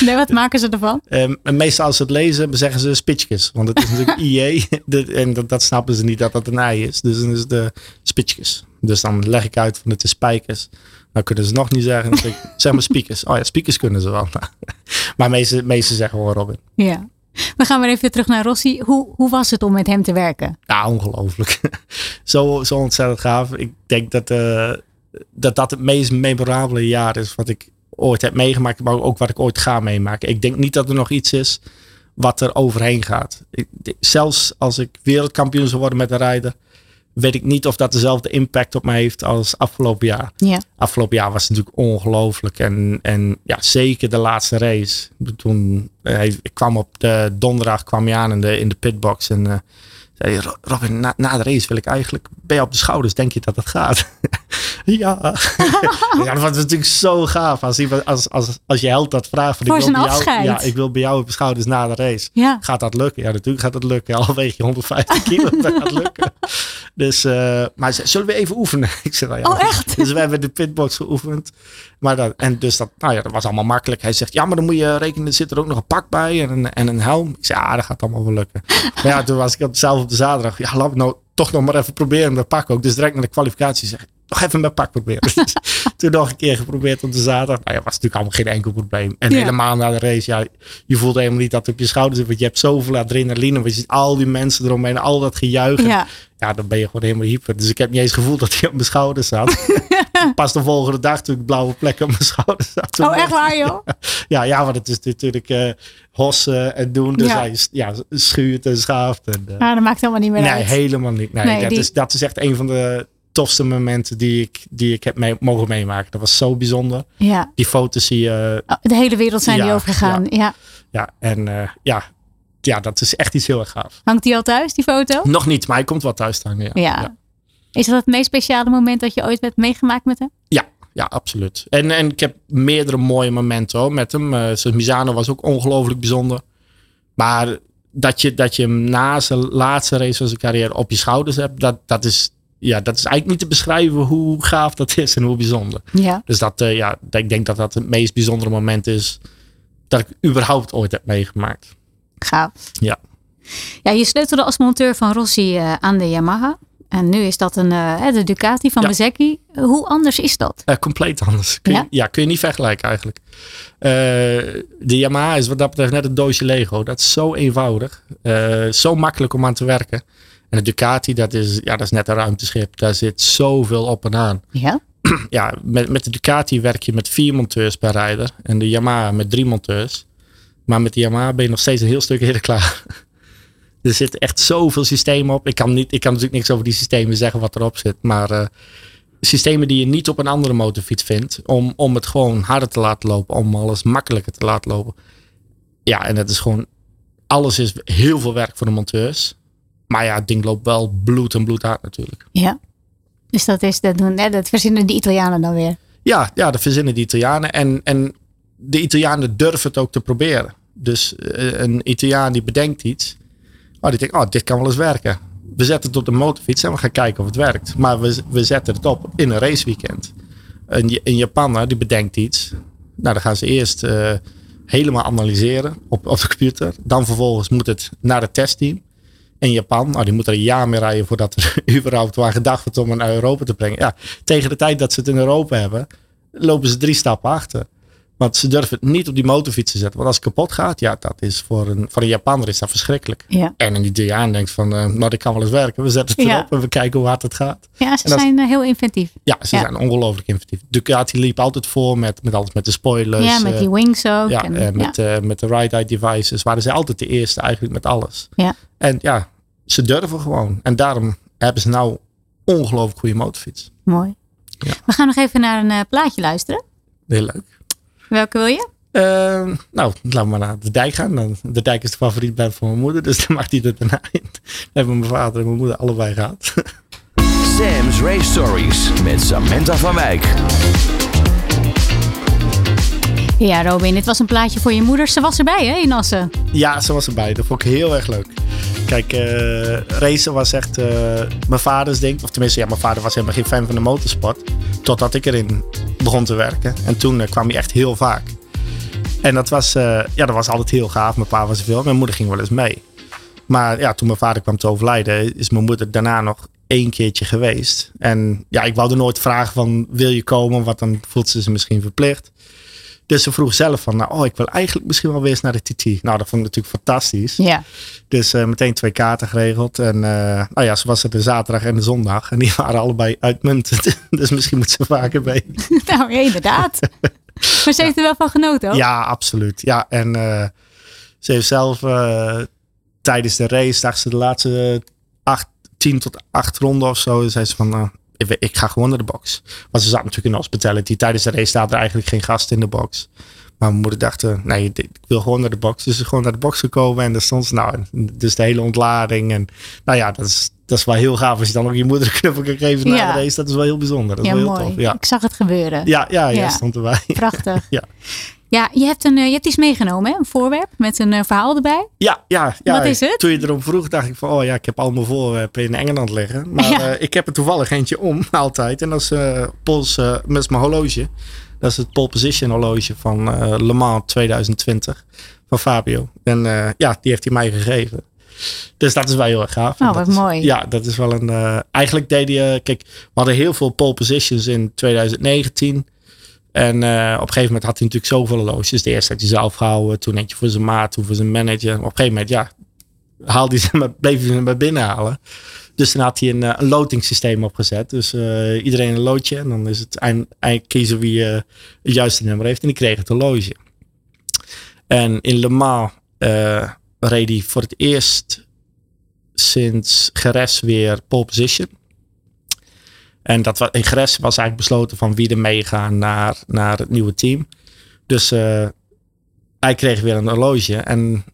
Nee, wat maken ze ervan? Ehm, en meestal als ze het lezen, zeggen ze spitjes. Want het is natuurlijk IE. En dat, dat snappen ze niet dat dat een ei is. Dus dan is het de spitjes. Dus dan leg ik uit van het is spijkers. Nou kunnen ze nog niet zeggen. Ik, zeg maar speakers. Oh ja, speakers kunnen ze wel. maar meeste, meeste zeggen gewoon Robin. Ja. We gaan weer even terug naar Rossi. Hoe, hoe was het om met hem te werken? Ja, ongelooflijk. zo, zo ontzettend gaaf. Ik denk dat, eh, dat dat het meest memorabele jaar is wat ik ooit heb meegemaakt. Maar ook wat ik ooit ga meemaken. Ik denk niet dat er nog iets is wat er overheen gaat. Ik, zelfs als ik wereldkampioen zou worden met een rijder. Weet ik niet of dat dezelfde impact op mij heeft als afgelopen jaar. Ja. Afgelopen jaar was het natuurlijk ongelooflijk. En, en ja, zeker de laatste race. Toen eh, ik kwam op de donderdag kwam je aan in de, in de pitbox. En eh, zei hij, "Ro- Robin, na, na de race wil ik eigenlijk... Ben je op de schouders? Denk je dat het gaat? ja. ja. Dat was natuurlijk zo gaaf. Als, iemand- als, als, als je held dat vraagt. Van, Voor ik wil zijn bij jou, afscheid. Ja, ik wil bij jou op de schouders na de race. Ja. Gaat dat lukken? Ja, natuurlijk gaat dat lukken. Al weeg je 150 kilo, dat gaat lukken. Dus, eh, maar zullen we even oefenen? Ik zei, nou ja. Oh, echt? Dus we hebben de pitbox geoefend. Maar dat, en dus dat, nou ja, dat was allemaal makkelijk. Hij zegt, ja, maar dan moet je rekenen, er zit er ook nog een pak bij en een, en een helm. Ik zei, ja, dat gaat allemaal wel lukken. maar ja, toen was ik zelf op de zaterdag, ja, laat nou toch nog maar even proberen met pak ook. Dus direct naar de kwalificatie zeg nog even met pak proberen. Toen nog een keer geprobeerd op de zaterdag. Nou ja, was natuurlijk allemaal geen enkel probleem. En Ja. helemaal na de race, ja, je voelt helemaal niet dat het op je schouders zit. Want je hebt zoveel adrenaline. Want je ziet al die mensen eromheen, al dat gejuich. Ja. Ja, dan ben je gewoon helemaal hyper. Dus ik heb niet eens gevoeld dat hij op mijn schouders zat. Pas de volgende dag toen ik blauwe plekken op mijn schouders zat. Oh, echt waar joh? Ja, ja, want het is natuurlijk eh hossen en doen. Dus Ja. hij ja, schuurt en schaaft. En, eh, Ah, dat maakt helemaal niet meer nee, uit. helemaal niet. Nee, Nee, dat, die- is, dat is echt een van de tofste momenten die ik, die ik heb mee, mogen meemaken. Dat was zo bijzonder. Ja. Die foto's zie je. Oh, de hele wereld zijn die overgegaan. Ja. Ja, en eh, ja, ja, dat is echt iets heel erg gaaf. Hangt die al thuis, die foto? Nog niet, maar hij komt wel thuis staan. Ja. Ja. Is dat het meest speciale moment dat je ooit hebt meegemaakt met hem? Ja, ja, absoluut. En, en ik heb meerdere mooie momenten hoor, met hem. Eh zoals Misano was ook ongelooflijk bijzonder. Maar dat je, dat je hem na zijn laatste race van zijn carrière op je schouders hebt, dat, dat, is, ja, dat is eigenlijk niet te beschrijven hoe gaaf dat is en hoe bijzonder. Ja. Dus dat, eh, ja, ik denk dat dat het meest bijzondere moment is dat ik überhaupt ooit heb meegemaakt. Gaaf. Ja. Ja, je sleutelde als monteur van Rossi eh, aan de Yamaha. En nu is dat een, hè, de Ducati van Ja. Bezecchi. Hoe anders is dat? Compleet anders. Kun je, Ja? kun je niet vergelijken eigenlijk. De Yamaha is wat dat betreft net een doosje Lego. Dat is zo eenvoudig. zo makkelijk om aan te werken. En de Ducati, dat is, ja, dat is net een ruimteschip. Daar zit zoveel op en aan. Ja. Ja, met, met de Ducati werk je met vier monteurs per rijder. En de Yamaha met drie monteurs. Maar met de Yamaha ben je nog steeds een heel stuk eerder klaar. Er zitten echt zoveel systemen op. Ik kan, niet, ik kan natuurlijk niks over die systemen zeggen wat erop zit. Maar eh, systemen die je niet op een andere motorfiets vindt. Om, om het gewoon harder te laten lopen. Om alles makkelijker te laten lopen. Ja, en het is gewoon... Alles is heel veel werk voor de monteurs. Maar ja, het ding loopt wel bloed en bloed hard natuurlijk. Ja. Dus dat, is, dat, doen, hè, dat verzinnen die Italianen dan weer. Ja, ja, dat verzinnen de Italianen. En, en de Italianen durven het ook te proberen. Dus eh, een Italiaan die bedenkt iets. Oh, die denkt, oh, dit kan wel eens werken. We zetten het op de motorfiets en we gaan kijken of het werkt. Maar we, we zetten het op in een raceweekend. Een, een Japaner die bedenkt iets. Nou, dan gaan ze eerst eh, helemaal analyseren op, op de computer. Dan vervolgens moet het naar het testteam. In Japan, nou, die moeten er een jaar mee rijden voordat er überhaupt waar gedacht wordt om het naar Europa te brengen. Ja, tegen de tijd dat ze het in Europa hebben, lopen ze drie stappen achter. Want ze durven het niet op die motorfiets te zetten. Want als het kapot gaat, ja, dat is voor een, voor een Japaner is dat verschrikkelijk. Ja. En een Italiaan denkt van, eh, nou, dit kan wel eens werken. We zetten het Ja. erop en we kijken hoe hard het gaat. Ja, ze zijn eh, heel inventief. Ja, ze Ja. zijn ongelooflijk inventief. Ducati liep altijd voor met, met alles met de spoilers. ja, met eh, die wings ook. ja, en, met, met de ride-eye devices waren ze altijd de eerste eigenlijk met alles. Ja. En ja, ze durven gewoon. En daarom hebben ze nou ongelooflijk goede motorfiets. Mooi. We gaan nog even naar een plaatje luisteren. Heel leuk. Welke wil je? Eh, nou, laten we maar naar de dijk gaan. Dan- De dijk is de favoriet band van mijn moeder, dus dan mag die er daarna in. Dat hebben mijn vader en mijn moeder allebei gehad. Sam's Race Stories met Samantha van Wijk. Ja, Robin, dit was een plaatje voor je moeder. Ze was erbij, hè, in Assen. Ja, ze was erbij. Dat vond ik heel erg leuk. Kijk, eh racen was echt eh, mijn vaders ding. Of tenminste, ja, mijn vader was helemaal geen fan van de motorsport. Totdat ik erin begon te werken. En toen eh, kwam hij echt heel vaak. En dat was, eh, ja, dat was altijd heel gaaf. Mijn pa was er veel. Mijn moeder ging wel eens mee. Maar ja, toen mijn vader kwam te overlijden, is mijn moeder daarna nog één keertje geweest. En ja, ik wou er nooit vragen van, wil je komen? Want dan voelt ze zich misschien verplicht. Dus ze vroeg zelf van, nou, oh, ik wil eigenlijk misschien wel weer eens naar de TT. Nou, dat vond ik natuurlijk fantastisch. Ja. Dus eh, meteen twee kaarten geregeld. En eh, nou ja, ze was er de zaterdag en de zondag. En die waren allebei uitmuntend. dus misschien moet ze vaker mee. nou, inderdaad. maar ze heeft er wel van genoten, ook. Ja, absoluut. Ja, en eh, ze heeft zelf tijdens de race, dacht ze de laatste acht, tien tot acht ronden of zo, zei ze van, ik, ga gewoon naar de box. Want ze zat natuurlijk in hospitality. Tijdens de race staat er eigenlijk geen gast in de box. Maar mijn moeder dacht, eh, nee, ik wil gewoon naar de box. Dus ze is gewoon naar de box gekomen en daar stond ze, nou, dus de hele ontlading. En nou ja, dat is, dat is wel heel gaaf als je dan ook je moeder een knuffel kan geven na Ja. de race. Dat is wel heel bijzonder. Dat is Ja, wel heel mooi. tof. Ja, Ik zag het gebeuren. ja, ja, jij Ja. stond erbij. Prachtig. Ja. Ja, je hebt, een, eh, je hebt iets meegenomen, hè? een voorwerp met een eh, verhaal erbij. Ja, ja, ja. Wat is het? Toen je erom vroeg, dacht ik van, oh ja, ik heb al mijn voorwerpen in Engeland liggen. Maar Ja. eh, ik heb er toevallig eentje om, altijd. En dat is, eh Pols, is mijn horloge. Dat is het pole position horloge van Le Mans 2020 van Fabio. En ja, die heeft hij mij gegeven. Dus dat is wel heel erg gaaf. Oh, wat is- mooi. Ja, dat is wel een... eigenlijk deed hij... kijk, we hadden heel veel pole positions in 2019. En eh, op een gegeven moment had hij natuurlijk zoveel horloges. De eerste had hij zelf gehouden. Toen eentje voor zijn maat, toen voor zijn manager. Op een gegeven moment, ja, haalde hij ze maar, bleef hij ze maar binnenhalen. Dus dan had hij een, eh, een lotingssysteem opgezet. Dus eh, iedereen een loodje. En dan is het eind, kiezen wie het juiste nummer heeft. En die kreeg het horloge. En in Le Mans reed hij voor het eerst sinds Geres weer pole position. En dat was, in Geres was eigenlijk besloten van wie er meegaan naar, naar het nieuwe team. Dus eh, hij kreeg weer een horloge. En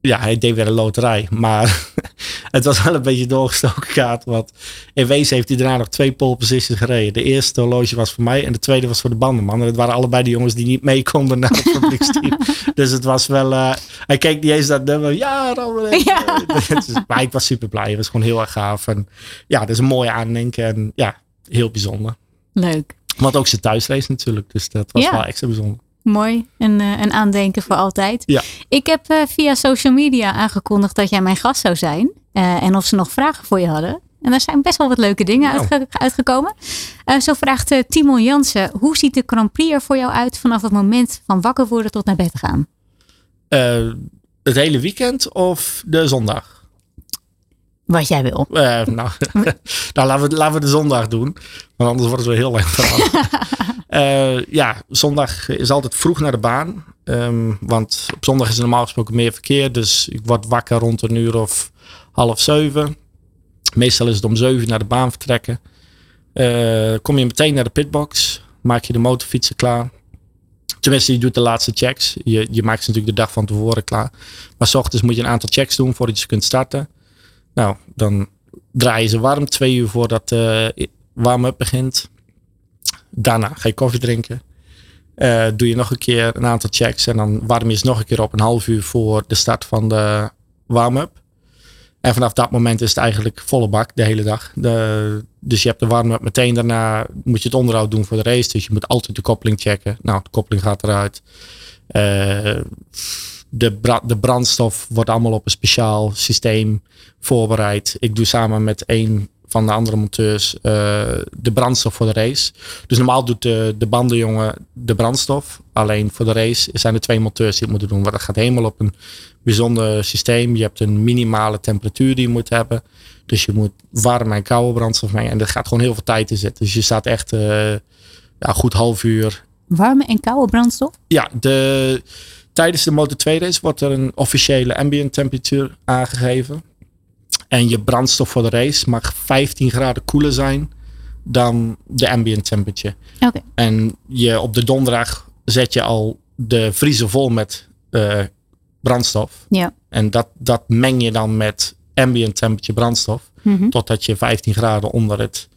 ja, hij deed weer een loterij. Maar het was wel een beetje doorgestoken kaart. Want in wezen heeft hij daarna nog twee pole positions gereden. De eerste horloge was voor mij en de tweede was voor de bandenman. En het waren allebei de jongens die niet mee konden naar het fabrieksteam. dus het was wel... eh, hij keek niet eens naar het nummer. Ja, Robert. Ja. Dus- maar ik was super blij. Het was gewoon heel erg gaaf. En ja, dat is een mooie aandenken. En ja, heel bijzonder. Leuk. Want ook zijn thuisrace natuurlijk. Dus dat was Ja. wel extra bijzonder. Mooi. Een, eh, een aandenken voor altijd. Ja. Ik heb eh, via social media aangekondigd dat jij mijn gast zou zijn. Eh, en of ze nog vragen voor je hadden. En daar zijn best wel wat leuke dingen Nou. uitge- uitgekomen. Eh, zo vraagt eh, Timon Jansen. Hoe ziet de Grand Prix er voor jou uit vanaf het moment van wakker worden tot naar bed gaan? Eh, het hele weekend of de zondag? Wat jij wil. Eh, nou, nou laten, we, laten we de zondag doen. Want anders wordt het weer heel lang verhaal. Eh, ja, zondag is altijd vroeg naar de baan. Ehm, want op zondag is er normaal gesproken meer verkeer. Dus ik word wakker rond een uur of half zeven. Meestal is het om zeven naar de baan vertrekken. Eh, kom je meteen naar de pitbox. Maak je de motorfietsen klaar. Tenminste, je doet de laatste checks. Je, je maakt ze natuurlijk de dag van tevoren klaar. Maar s ochtends moet je een aantal checks doen voordat je ze kunt starten. Nou, dan draai je ze warm. Twee uur voordat de warm-up begint. Daarna ga je koffie drinken. Eh, doe je nog een keer een aantal checks. En dan warm je ze nog een keer op een half uur voor de start van de warm-up. En vanaf dat moment is het eigenlijk volle bak de hele dag. De, dus je hebt de warm-up meteen daarna. Moet je het onderhoud doen voor de race. Dus je moet altijd de koppeling checken. Nou, de koppeling gaat eruit. Eh, de, bra- de brandstof wordt allemaal op een speciaal systeem voorbereid. Ik doe samen met een van de andere monteurs eh, de brandstof voor de race. Dus normaal doet de, de bandenjongen de brandstof. Alleen voor de race zijn er twee monteurs die het moeten doen. Want dat gaat helemaal op een bijzonder systeem. Je hebt een minimale temperatuur die je moet hebben. Dus je moet warme en koude brandstof mengen. En dat gaat gewoon heel veel tijd in zitten. Dus je staat echt eh, ja, goed half uur Warme en koude brandstof? ja, de, tijdens de Moto 2 race wordt er een officiële ambient temperatuur aangegeven. En je brandstof voor de race mag 15 graden koeler zijn dan de ambient temperature. Oké. En je, op de donderdag zet je al de vriezer vol met eh, brandstof. Ja. En dat, dat meng je dan met ambient temperature brandstof. Mhm. Totdat je 15 graden onder, het,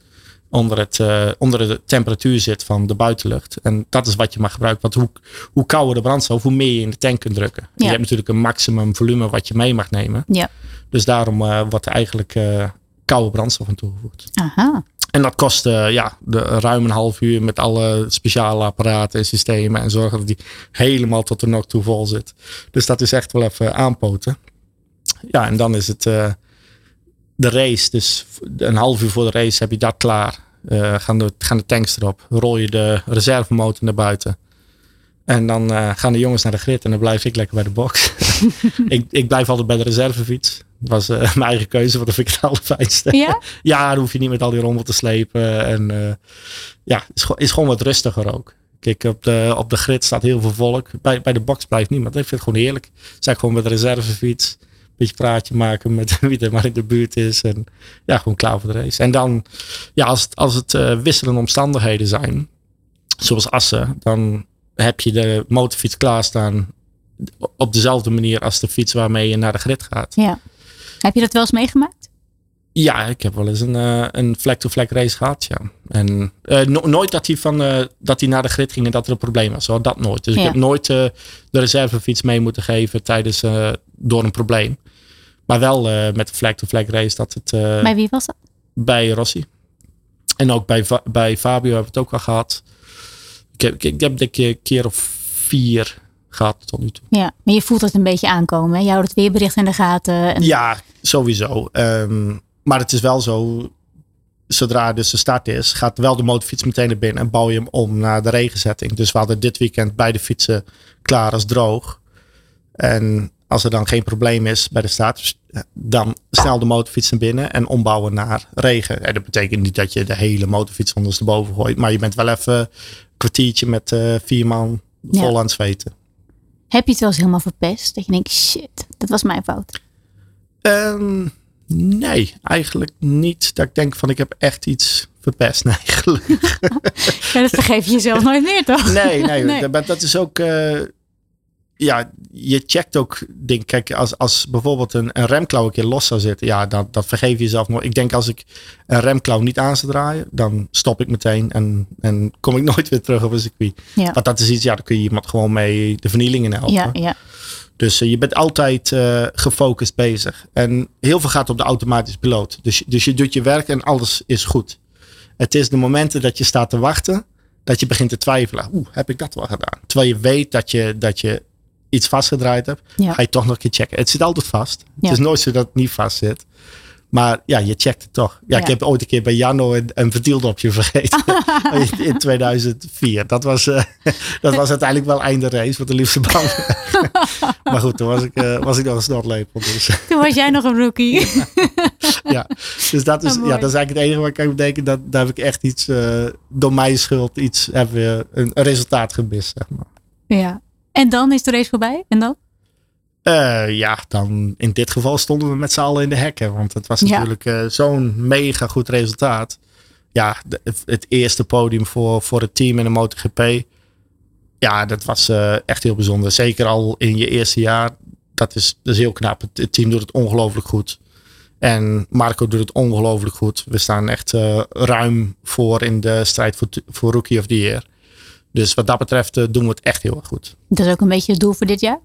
onder, het, eh, onder de temperatuur zit van de buitenlucht. En dat is wat je mag gebruiken. Want hoe, hoe kouder de brandstof, hoe meer je in de tank kunt drukken. En. Je hebt natuurlijk een maximum volume wat je mee mag nemen. Ja. Dus daarom eh, wordt er eigenlijk eh, koude brandstof aan toegevoegd. Aha. En dat kost ja, de, ruim een half uur met alle speciale apparaten en systemen. En zorgen dat die helemaal tot de nok toe vol zit. Dus dat is echt wel even aanpoten. Ja, en dan is het de race. Dus een half uur voor de race heb je dat klaar. Eh, gaan, de, gaan de tanks erop. Rol je de reservemotor naar buiten. En dan eh, gaan de jongens naar de grid en dan blijf ik lekker bij de box. ik, ik blijf altijd bij de reservefiets. Dat was eh, mijn eigen keuze, want dat vind ik het allerfijnste. Ja? Ja, dan hoef je niet met al die rommel te slepen. En ja, is, gewoon- is gewoon wat rustiger ook. Kijk, op de, op de grid staat heel veel volk. Bij, bij de box blijft niemand. Ik vind het gewoon heerlijk. Zeg gewoon met de reservefiets. Beetje praatje maken met wie er maar in de buurt is. En ja, gewoon klaar voor de race. En dan, ja, als het, als het eh, wisselende omstandigheden zijn. Zoals Assen. Dan heb je de motorfiets klaarstaan. Op dezelfde manier als de fiets waarmee je naar de grid gaat. Ja. Heb je dat wel eens meegemaakt? Ja, ik heb wel eens een, eh, een flag-to-flag race gehad, ja. En eh, no- nooit dat hij, van, dat hij naar de grid ging en dat er een probleem was. Hoor. Dat nooit. Dus Ja. ik heb nooit de reservefiets mee moeten geven tijdens, door een probleem. Maar wel eh, met de flag-to-flag race dat het eh, Bij wie was dat? bij Rossi. En ook bij, bij Fabio hebben we het ook al gehad. Ik heb, ik, ik heb denk ik een keer of vier gehad tot nu toe. Ja, maar je voelt het een beetje aankomen. Hè? Je houdt het weerbericht in de gaten. En... Ja, sowieso. Ehm, maar het is wel zo, zodra dus de start is, gaat wel de motorfiets meteen naar binnen en bouw je hem om naar de regenzetting. Dus we hadden dit weekend beide fietsen klaar als droog. En als er dan geen probleem is bij de start, dan snel de motorfiets naar binnen en ombouwen naar regen. En dat betekent niet dat je de hele motorfiets ondersteboven gooit, maar je bent wel even een kwartiertje met eh, vier man vol Ja. aan het zweten. Heb je het wel eens helemaal verpest? Dat je denkt, shit, dat was mijn fout. Ehm, nee, eigenlijk niet. Dat ik denk van ik heb echt iets verpest. Nee, gelukkig. Ja, dat vergeef je jezelf nooit meer, toch? Nee, nee, Nee. Dat, dat is ook. eh, ja, je checkt ook dingen. Kijk, als, als bijvoorbeeld een, een remklauw een keer los zou zitten, ja, dat, dat vergeef je jezelf nooit. Ik denk als ik een remklauw niet aan zou draaien, dan stop ik meteen en, en kom ik nooit weer terug op een circuit. Ja. Want dat is iets, ja, dan kun je iemand gewoon mee de vernieling in helpen. Ja, ja. Dus eh, je bent altijd eh, gefocust bezig. En heel veel gaat op de automatische piloot. Dus, dus je doet je werk en alles is goed. Het is de momenten dat je staat te wachten, dat je begint te twijfelen. Oeh, heb ik dat wel gedaan? Terwijl je weet dat je, dat je iets vastgedraaid hebt, Ja. ga je toch nog een keer checken. Het zit altijd vast. Ja. Het is nooit zo dat het niet vast zit. Maar ja, je checkt het toch. Ja, ik heb ooit een keer bij Janno een, een ventieldopje vergeten. in, in 2004. Dat was, eh, dat was uiteindelijk wel einde race. Wat de liefste band. maar goed, toen was ik, eh, was ik nog een snortlepel. Dus, Toen was jij nog een rookie. ja. dus dat, is, Oh, ja, dat is eigenlijk het enige wat ik kan bedenken. Dat, daar heb ik echt iets, eh, door mijn schuld, iets, hebben we een, een resultaat gemist. Zeg maar. ja. En dan is de race voorbij? En dan? Eh, ja, dan in dit geval stonden we met z'n allen in de hekken. Want het was Ja. natuurlijk eh, zo'n mega goed resultaat. ja, de- het eerste podium voor, voor het team in de MotoGP. Ja, dat was eh, echt heel bijzonder. Zeker al in je eerste jaar. Dat is, dat is heel knap. Het, het team doet het ongelooflijk goed. En Marco doet het ongelooflijk goed. We staan echt ruim voor in de strijd voor, voor Rookie of the Year. Dus wat dat betreft eh, doen we het echt heel erg goed. Dat is ook een beetje het doel voor dit jaar.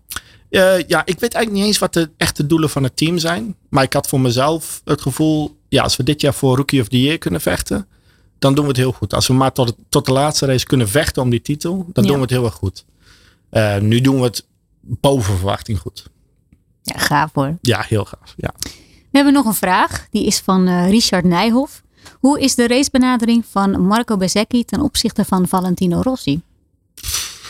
Eh, ja, ik weet eigenlijk niet eens wat de echte doelen van het team zijn. Maar ik had voor mezelf het gevoel, ja, als we dit jaar voor Rookie of the Year kunnen vechten, dan doen we het heel goed. Als we maar tot, tot de laatste race kunnen vechten om die titel, dan Ja. doen we het heel erg goed. Eh, nu doen we het boven verwachting goed. Ja, gaaf hoor. Ja, heel gaaf. Ja. We hebben nog een vraag. Die is van Richard Nijhoff. Hoe is de racebenadering van Marco Bezzecchi ten opzichte van Valentino Rossi?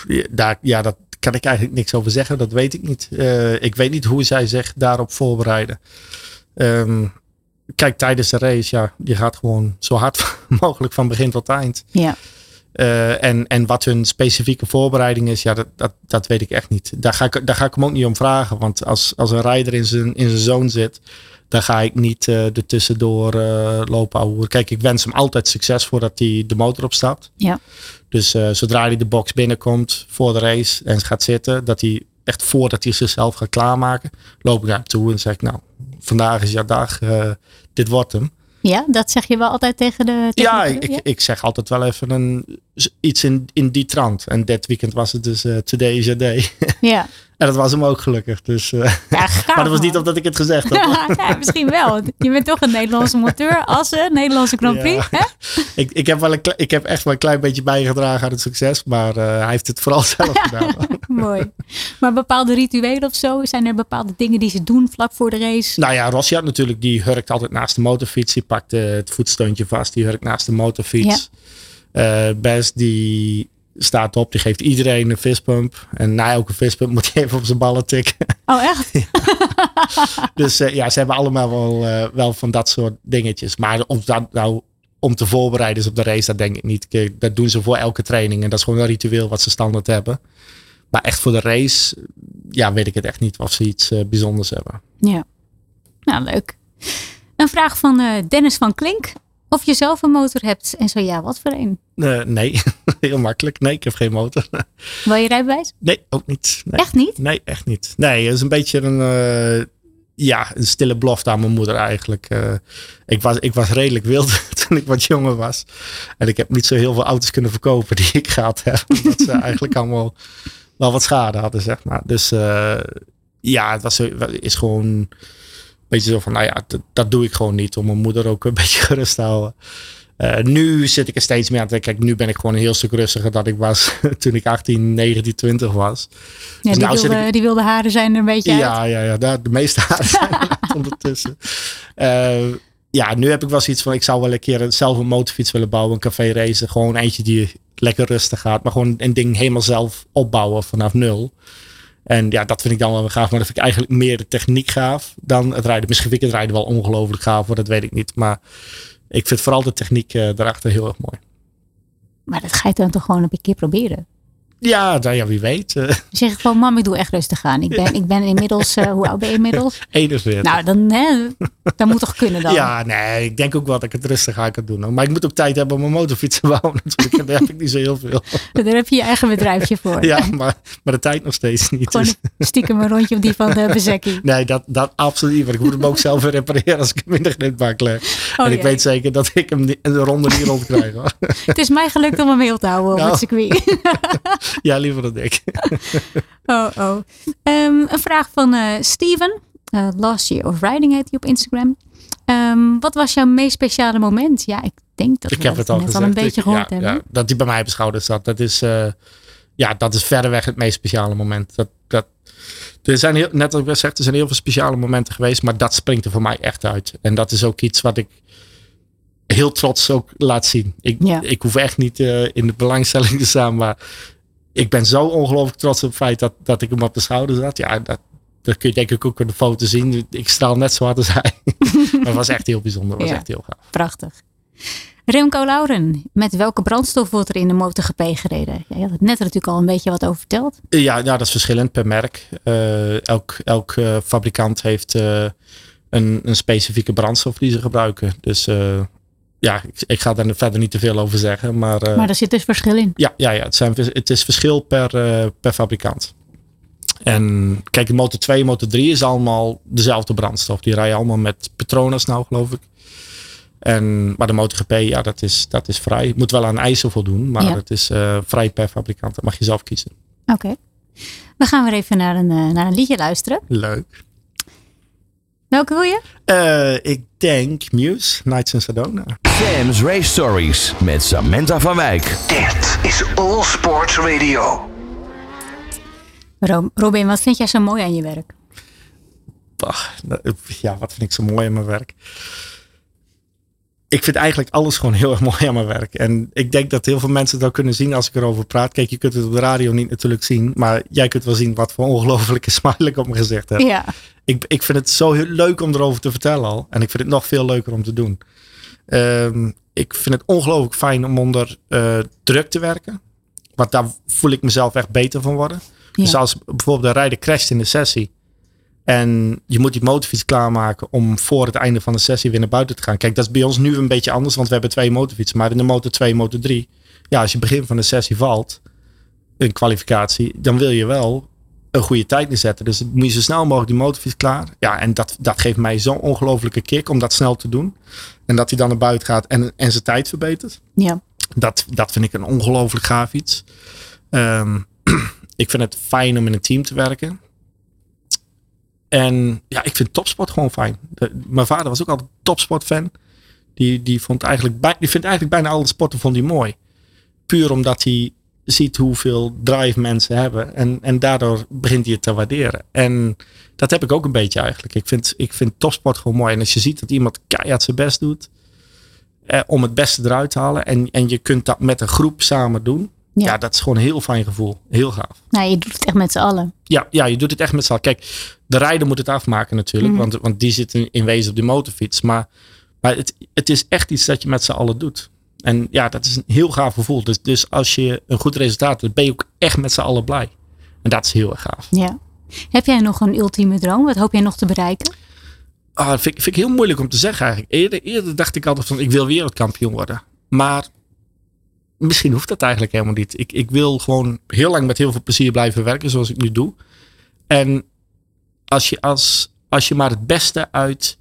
Ja, Daar, ja, dat kan ik eigenlijk niks over zeggen. Dat weet ik niet. Eh, ik weet niet hoe zij zich daarop voorbereiden. Ehm, kijk, tijdens de race, ja, je gaat gewoon zo hard mogelijk van begin tot eind. Ja, Eh, en, en wat hun specifieke voorbereiding is, ja, dat, dat, dat weet ik echt niet. Daar ga, ik, daar ga ik hem ook niet om vragen. Want als, als een rijder in zijn, in zijn zone zit, dan ga ik niet eh er tussendoor eh, lopen ouwe. Kijk, ik wens hem altijd succes voordat hij de motor opstapt. ja. Dus eh, zodra hij de box binnenkomt voor de race en gaat zitten, dat hij echt voordat hij zichzelf gaat klaarmaken, loop ik naar hem toe en zeg ik, nou, vandaag is jouw dag, dit wordt hem. ja dat zeg je wel altijd tegen de. tegen Ja, de- ik, ik zeg altijd wel even een, iets in, in die trant. En dit weekend was het dus eh, Today is your day. Ja, en dat was hem ook gelukkig. Dus, eh, ja gaaf, maar dat was niet omdat ik het gezegd had. ja, misschien wel. Je bent toch een Nederlandse monteur, Assen, Nederlandse Grand Prix. Ja. Hè? ik, ik, heb wel een, ik heb echt wel een klein beetje bijgedragen aan het succes. Maar eh, hij heeft het vooral zelf gedaan. Mooi. Maar bepaalde rituelen of zo? Zijn er bepaalde dingen die ze doen vlak voor de race? Nou ja, Rossi had natuurlijk, die hurkt altijd naast de motorfiets. Die pakt eh, het voetsteuntje vast, die hurkt naast de motorfiets. Eh Best die staat op, die geeft iedereen een fistpump. En na elke fistpump moet hij even op zijn ballen tikken. Oh, echt? dus eh, ja, ze hebben allemaal wel, eh, wel van dat soort dingetjes. Maar om, dat nou, om te voorbereiden is op de race, dat denk ik niet. Dat doen ze voor elke training. En dat is gewoon een ritueel wat ze standaard hebben. Maar echt voor de race, ja, weet ik het echt niet of ze iets eh, bijzonders hebben. Ja. Nou, leuk. Een vraag van Dennis van Klink. Of je zelf een motor hebt en zo ja, wat voor een? Eh, nee, heel makkelijk. Nee, ik heb geen motor. Wil je rijbewijs? Nee, ook niet. Nee. Echt niet? Nee, echt niet. Nee, het is een beetje een, eh, ja, een stille belofte aan mijn moeder eigenlijk. Eh, ik, was, ik was redelijk wild toen ik wat jonger was. En ik heb niet zo heel veel auto's kunnen verkopen die ik gehad heb. Omdat ze eigenlijk allemaal wel wat schade hadden, zeg maar. Dus ja, het was, is gewoon een beetje zo van, nou ja, dat, dat doe ik gewoon niet. Om mijn moeder ook een beetje gerust te houden. Eh, nu zit ik er steeds meer aan te denken. Kijk, nu ben ik gewoon een heel stuk rustiger dan ik was toen ik 18, 19, 20 was. Ja, Dus die, nou zit wilde, ik- die wilde haren zijn er een beetje uit. Ja, ja, ja daar, de meeste haren zijn er ondertussen. Eh, ja, nu heb ik wel zoiets van, ik zou wel een keer zelf een motorfiets willen bouwen, een café racen. Gewoon eentje die lekker rustig gaat, maar gewoon een ding helemaal zelf opbouwen vanaf nul. En ja, dat vind ik dan wel gaaf, maar dat vind ik eigenlijk meer de techniek gaaf dan het rijden. Misschien vind ik het rijden wel ongelooflijk gaaf, dat weet ik niet. Maar ik vind vooral de techniek eh, daarachter heel erg mooi. Maar dat ga je dan toch gewoon een keer proberen? Ja, nou ja wie weet. eh Je zegt gewoon, mam, ik doe echt rustig aan. Ik ben, ik ben inmiddels, eh, hoe oud ben je inmiddels? 41. Nou, dan, hè, dat moet toch kunnen dan? Ja, nee, ik denk ook wel dat ik het rustig aan kan doen. Maar ik moet ook tijd hebben om mijn motorfiets te bouwen natuurlijk. Daar heb ik niet zo heel veel. Daar heb je je eigen bedrijfje voor. Ja, maar, maar de tijd nog steeds niet. Gewoon Dus- stiekem een rondje op die van de Bezekkie. nee, dat, dat absoluut niet. Want ik moet hem ook zelf repareren als ik hem in de grindbak leg. Oh, en ik jee. weet zeker dat ik hem een ronde niet rond krijg. Hoor. Het is mij gelukt om hem heel te houden op Nou. het circuit. ja, liever dan ik. Oh, oh. Ehm, een vraag van eh, Steven. Eh, Last Year of Riding heet hij op Instagram. Ehm, wat was jouw meest speciale moment? Ja, ik denk dat ik we heb het al net gezegd. al een beetje Ik- gehoord ja, hebben. ja, dat hij bij mij op de schouder zat. Dat is, eh, ja, dat is verreweg het meest speciale moment. Dat, dat, er zijn heel, net als ik gezegd, er zijn heel veel speciale momenten geweest. Maar dat springt er voor mij echt uit. En dat is ook iets wat ik heel trots ook laat zien. Ik, Ja. ik hoef echt niet in de belangstelling te staan. Maar ik ben zo ongelooflijk trots op het feit dat, dat ik hem op de schouder zat. Ja, dat, dat kun je denk ik ook in de foto zien. Ik straal net zo hard als hij. maar het was echt heel bijzonder. Het was Ja. echt heel gaaf. Prachtig. Remco Lauren, met welke brandstof wordt er in de MotoGP gereden? Ja, je had het net natuurlijk al een beetje wat over verteld. Ja, ja, dat is verschillend per merk. Eh, elk elk eh, fabrikant heeft eh, een, een specifieke brandstof die ze gebruiken. Dus ja, ik, ik ga daar verder niet te veel over zeggen. Maar, eh, Maar er zit dus verschil in. ja, ja, ja het, zijn, het is verschil per, eh, per fabrikant. En kijk, de Motor 2 en Motor 3 is allemaal dezelfde brandstof. Die rijden allemaal met Petronas nou, geloof ik. En, maar de MotoGP, ja, dat is, dat is vrij. Je moet wel aan eisen voldoen, maar Ja. het is eh, vrij per fabrikant. Dat mag je zelf kiezen. Oké. We gaan weer even naar een, naar een liedje luisteren. Leuk. Welke wil je? Eh, ik denk Muse, Nights in Sedona. Sam's Race Stories met Samantha van Wijk. Dit is All Sports Radio. Ro- Robin, wat vind jij zo mooi aan je werk? Ach, nou, ja, wat vind ik zo mooi aan mijn werk? Ik vind eigenlijk alles gewoon heel erg mooi aan mijn werk. En ik denk dat heel veel mensen ook kunnen zien als ik erover praat. Kijk, je kunt het op de radio niet natuurlijk zien. Maar jij kunt wel zien wat voor ongelofelijke smile ik op mijn gezicht heb. Ja. Ik, ik vind het zo heel leuk om erover te vertellen al. En ik vind het nog veel leuker om te doen. Ehm, ik vind het ongelooflijk fijn om onder eh, druk te werken. Want daar voel ik mezelf echt beter van worden. Dus Ja. als bijvoorbeeld een rijder crasht in de sessie. En je moet die motorfiets klaarmaken om voor het einde van de sessie weer naar buiten te gaan. Kijk, dat is bij ons nu een beetje anders, want we hebben twee motorfietsen. Maar in de motor 2, motor 3, ja, als je begin van de sessie valt, een kwalificatie, dan wil je wel een goede tijd neerzetten. Dus moet je zo snel mogelijk die motorfiets klaar. Ja, en dat, dat geeft mij zo'n ongelofelijke kick om dat snel te doen. En dat hij dan naar buiten gaat en, en zijn tijd verbetert. Ja. Dat, dat vind ik een ongelooflijk gaaf iets. Ehm, ik vind het fijn om in een team te werken. En ja, ik vind topsport gewoon fijn. Mijn vader was ook altijd topsportfan. Die, die, vond eigenlijk, bij- die vindt eigenlijk bijna alle sporten vond hij mooi. Puur omdat hij ziet hoeveel drive mensen hebben. En, en daardoor begint hij het te waarderen. En dat heb ik ook een beetje eigenlijk. Ik vind, ik vind topsport gewoon mooi. En als je ziet dat iemand keihard zijn best doet. Eh, om het beste eruit te halen. En, en je kunt dat met een groep samen doen. Ja. Ja, dat is gewoon een heel fijn gevoel. Heel gaaf. Nou, je doet het echt met z'n allen. Ja, ja, je doet het echt met z'n allen. Kijk, de rijder moet het afmaken natuurlijk. Mhm. want, want die zit in, in wezen op de motorfiets. Maar, maar het, het is echt iets dat je met z'n allen doet. En ja, dat is een heel gaaf gevoel. Dus, dus als je een goed resultaat hebt, ben je ook echt met z'n allen blij. En dat is heel erg gaaf. Ja. Heb jij nog een ultieme droom? Wat hoop jij nog te bereiken? Ah, dat vind, ik- vind ik heel moeilijk om te zeggen eigenlijk. Eerder, eerder dacht ik altijd van, ik wil wereldkampioen worden. Maar misschien hoeft dat eigenlijk helemaal niet. Ik, ik wil gewoon heel lang met heel veel plezier blijven werken zoals ik nu doe. En als je, als, als je maar het beste uit,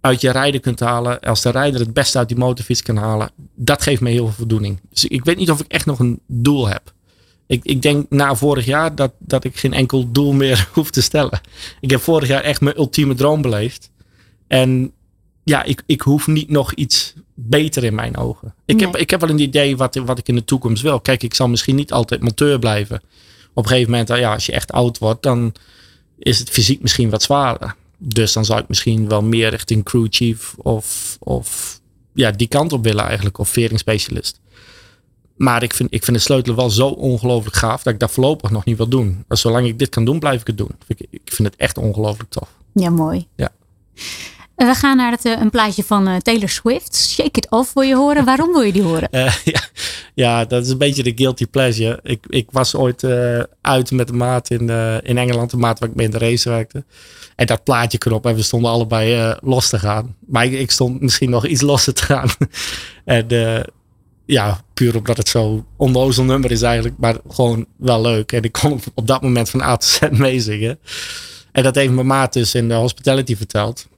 uit je rijden kunt halen. Als de rijder het beste uit die motorfiets kan halen. Dat geeft me heel veel voldoening. Dus ik weet niet of ik echt nog een doel heb. Ik, ik denk na vorig jaar dat, dat ik geen enkel doel meer hoef te stellen. Ik heb vorig jaar echt mijn ultieme droom beleefd. En ja, ik, ik hoef niet nog iets beter in mijn ogen. Ik, heb, ik heb wel een idee wat, wat ik in de toekomst wil. Kijk, ik zal misschien niet altijd monteur blijven. Op een gegeven moment, ja, als je echt oud wordt, dan is het fysiek misschien wat zwaarder. Dus dan zou ik misschien wel meer richting crew chief of, of ja, die kant op willen eigenlijk. Of veringspecialist. Maar ik vind, ik vind de sleutel wel zo ongelooflijk gaaf dat ik dat voorlopig nog niet wil doen. Maar zolang ik dit kan doen, blijf ik het doen. Ik, ik vind het echt ongelooflijk tof. Ja, mooi. Ja. We gaan naar het, eh, een plaatje van eh, Taylor Swift. Shake It Off wil je horen. Waarom wil je die horen? Eh, ja, dat is een beetje de guilty pleasure. Ik, ik was ooit uit met de maat in, in Engeland, de maat waar ik mee in de race werkte. En dat plaatje erop en we stonden allebei los te gaan. Maar ik, ik stond misschien nog iets losser te gaan. en ja, puur omdat het zo onnozel nummer is eigenlijk, maar gewoon wel leuk. En ik kon op dat moment van A tot Z meezingen. En dat heeft mijn maat dus in de hospitality verteld.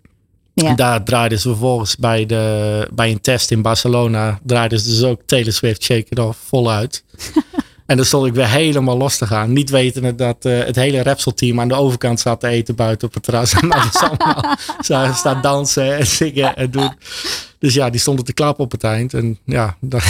Ja. En daar draaiden ze vervolgens bij, de, bij een test in Barcelona. Draaiden ze dus ook Taylor Swift Shake It Off voluit. en dan stond ik weer helemaal los te gaan. Niet wetende dat eh, het hele Repsol team aan de overkant zat te eten buiten op het terras. En mij dus allemaal zagen staan dansen en zingen en doen. Dus ja, die stonden te klappen op het eind. En ja, dat,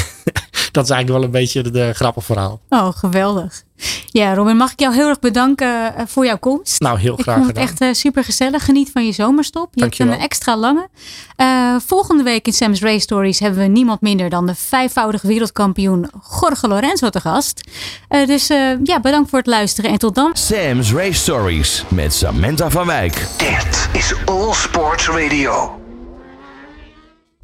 dat is eigenlijk wel een beetje de, de grappig verhaal. Oh, geweldig. Ja, Robin, mag ik jou heel erg bedanken eh, voor jouw komst. Nou, heel Ik graag vond het gedaan. echt eh, super gezellig. Geniet van je zomerstop. Je hebt Dankjewel. een extra lange. Eh, volgende week in Sam's Race Stories hebben we niemand minder dan de vijfvoudig wereldkampioen Jorge Lorenzo te gast. Eh, dus eh, ja, bedankt voor het luisteren en tot dan. Sam's Race Stories met Samantha van Wijk. Dit is All Sports Radio.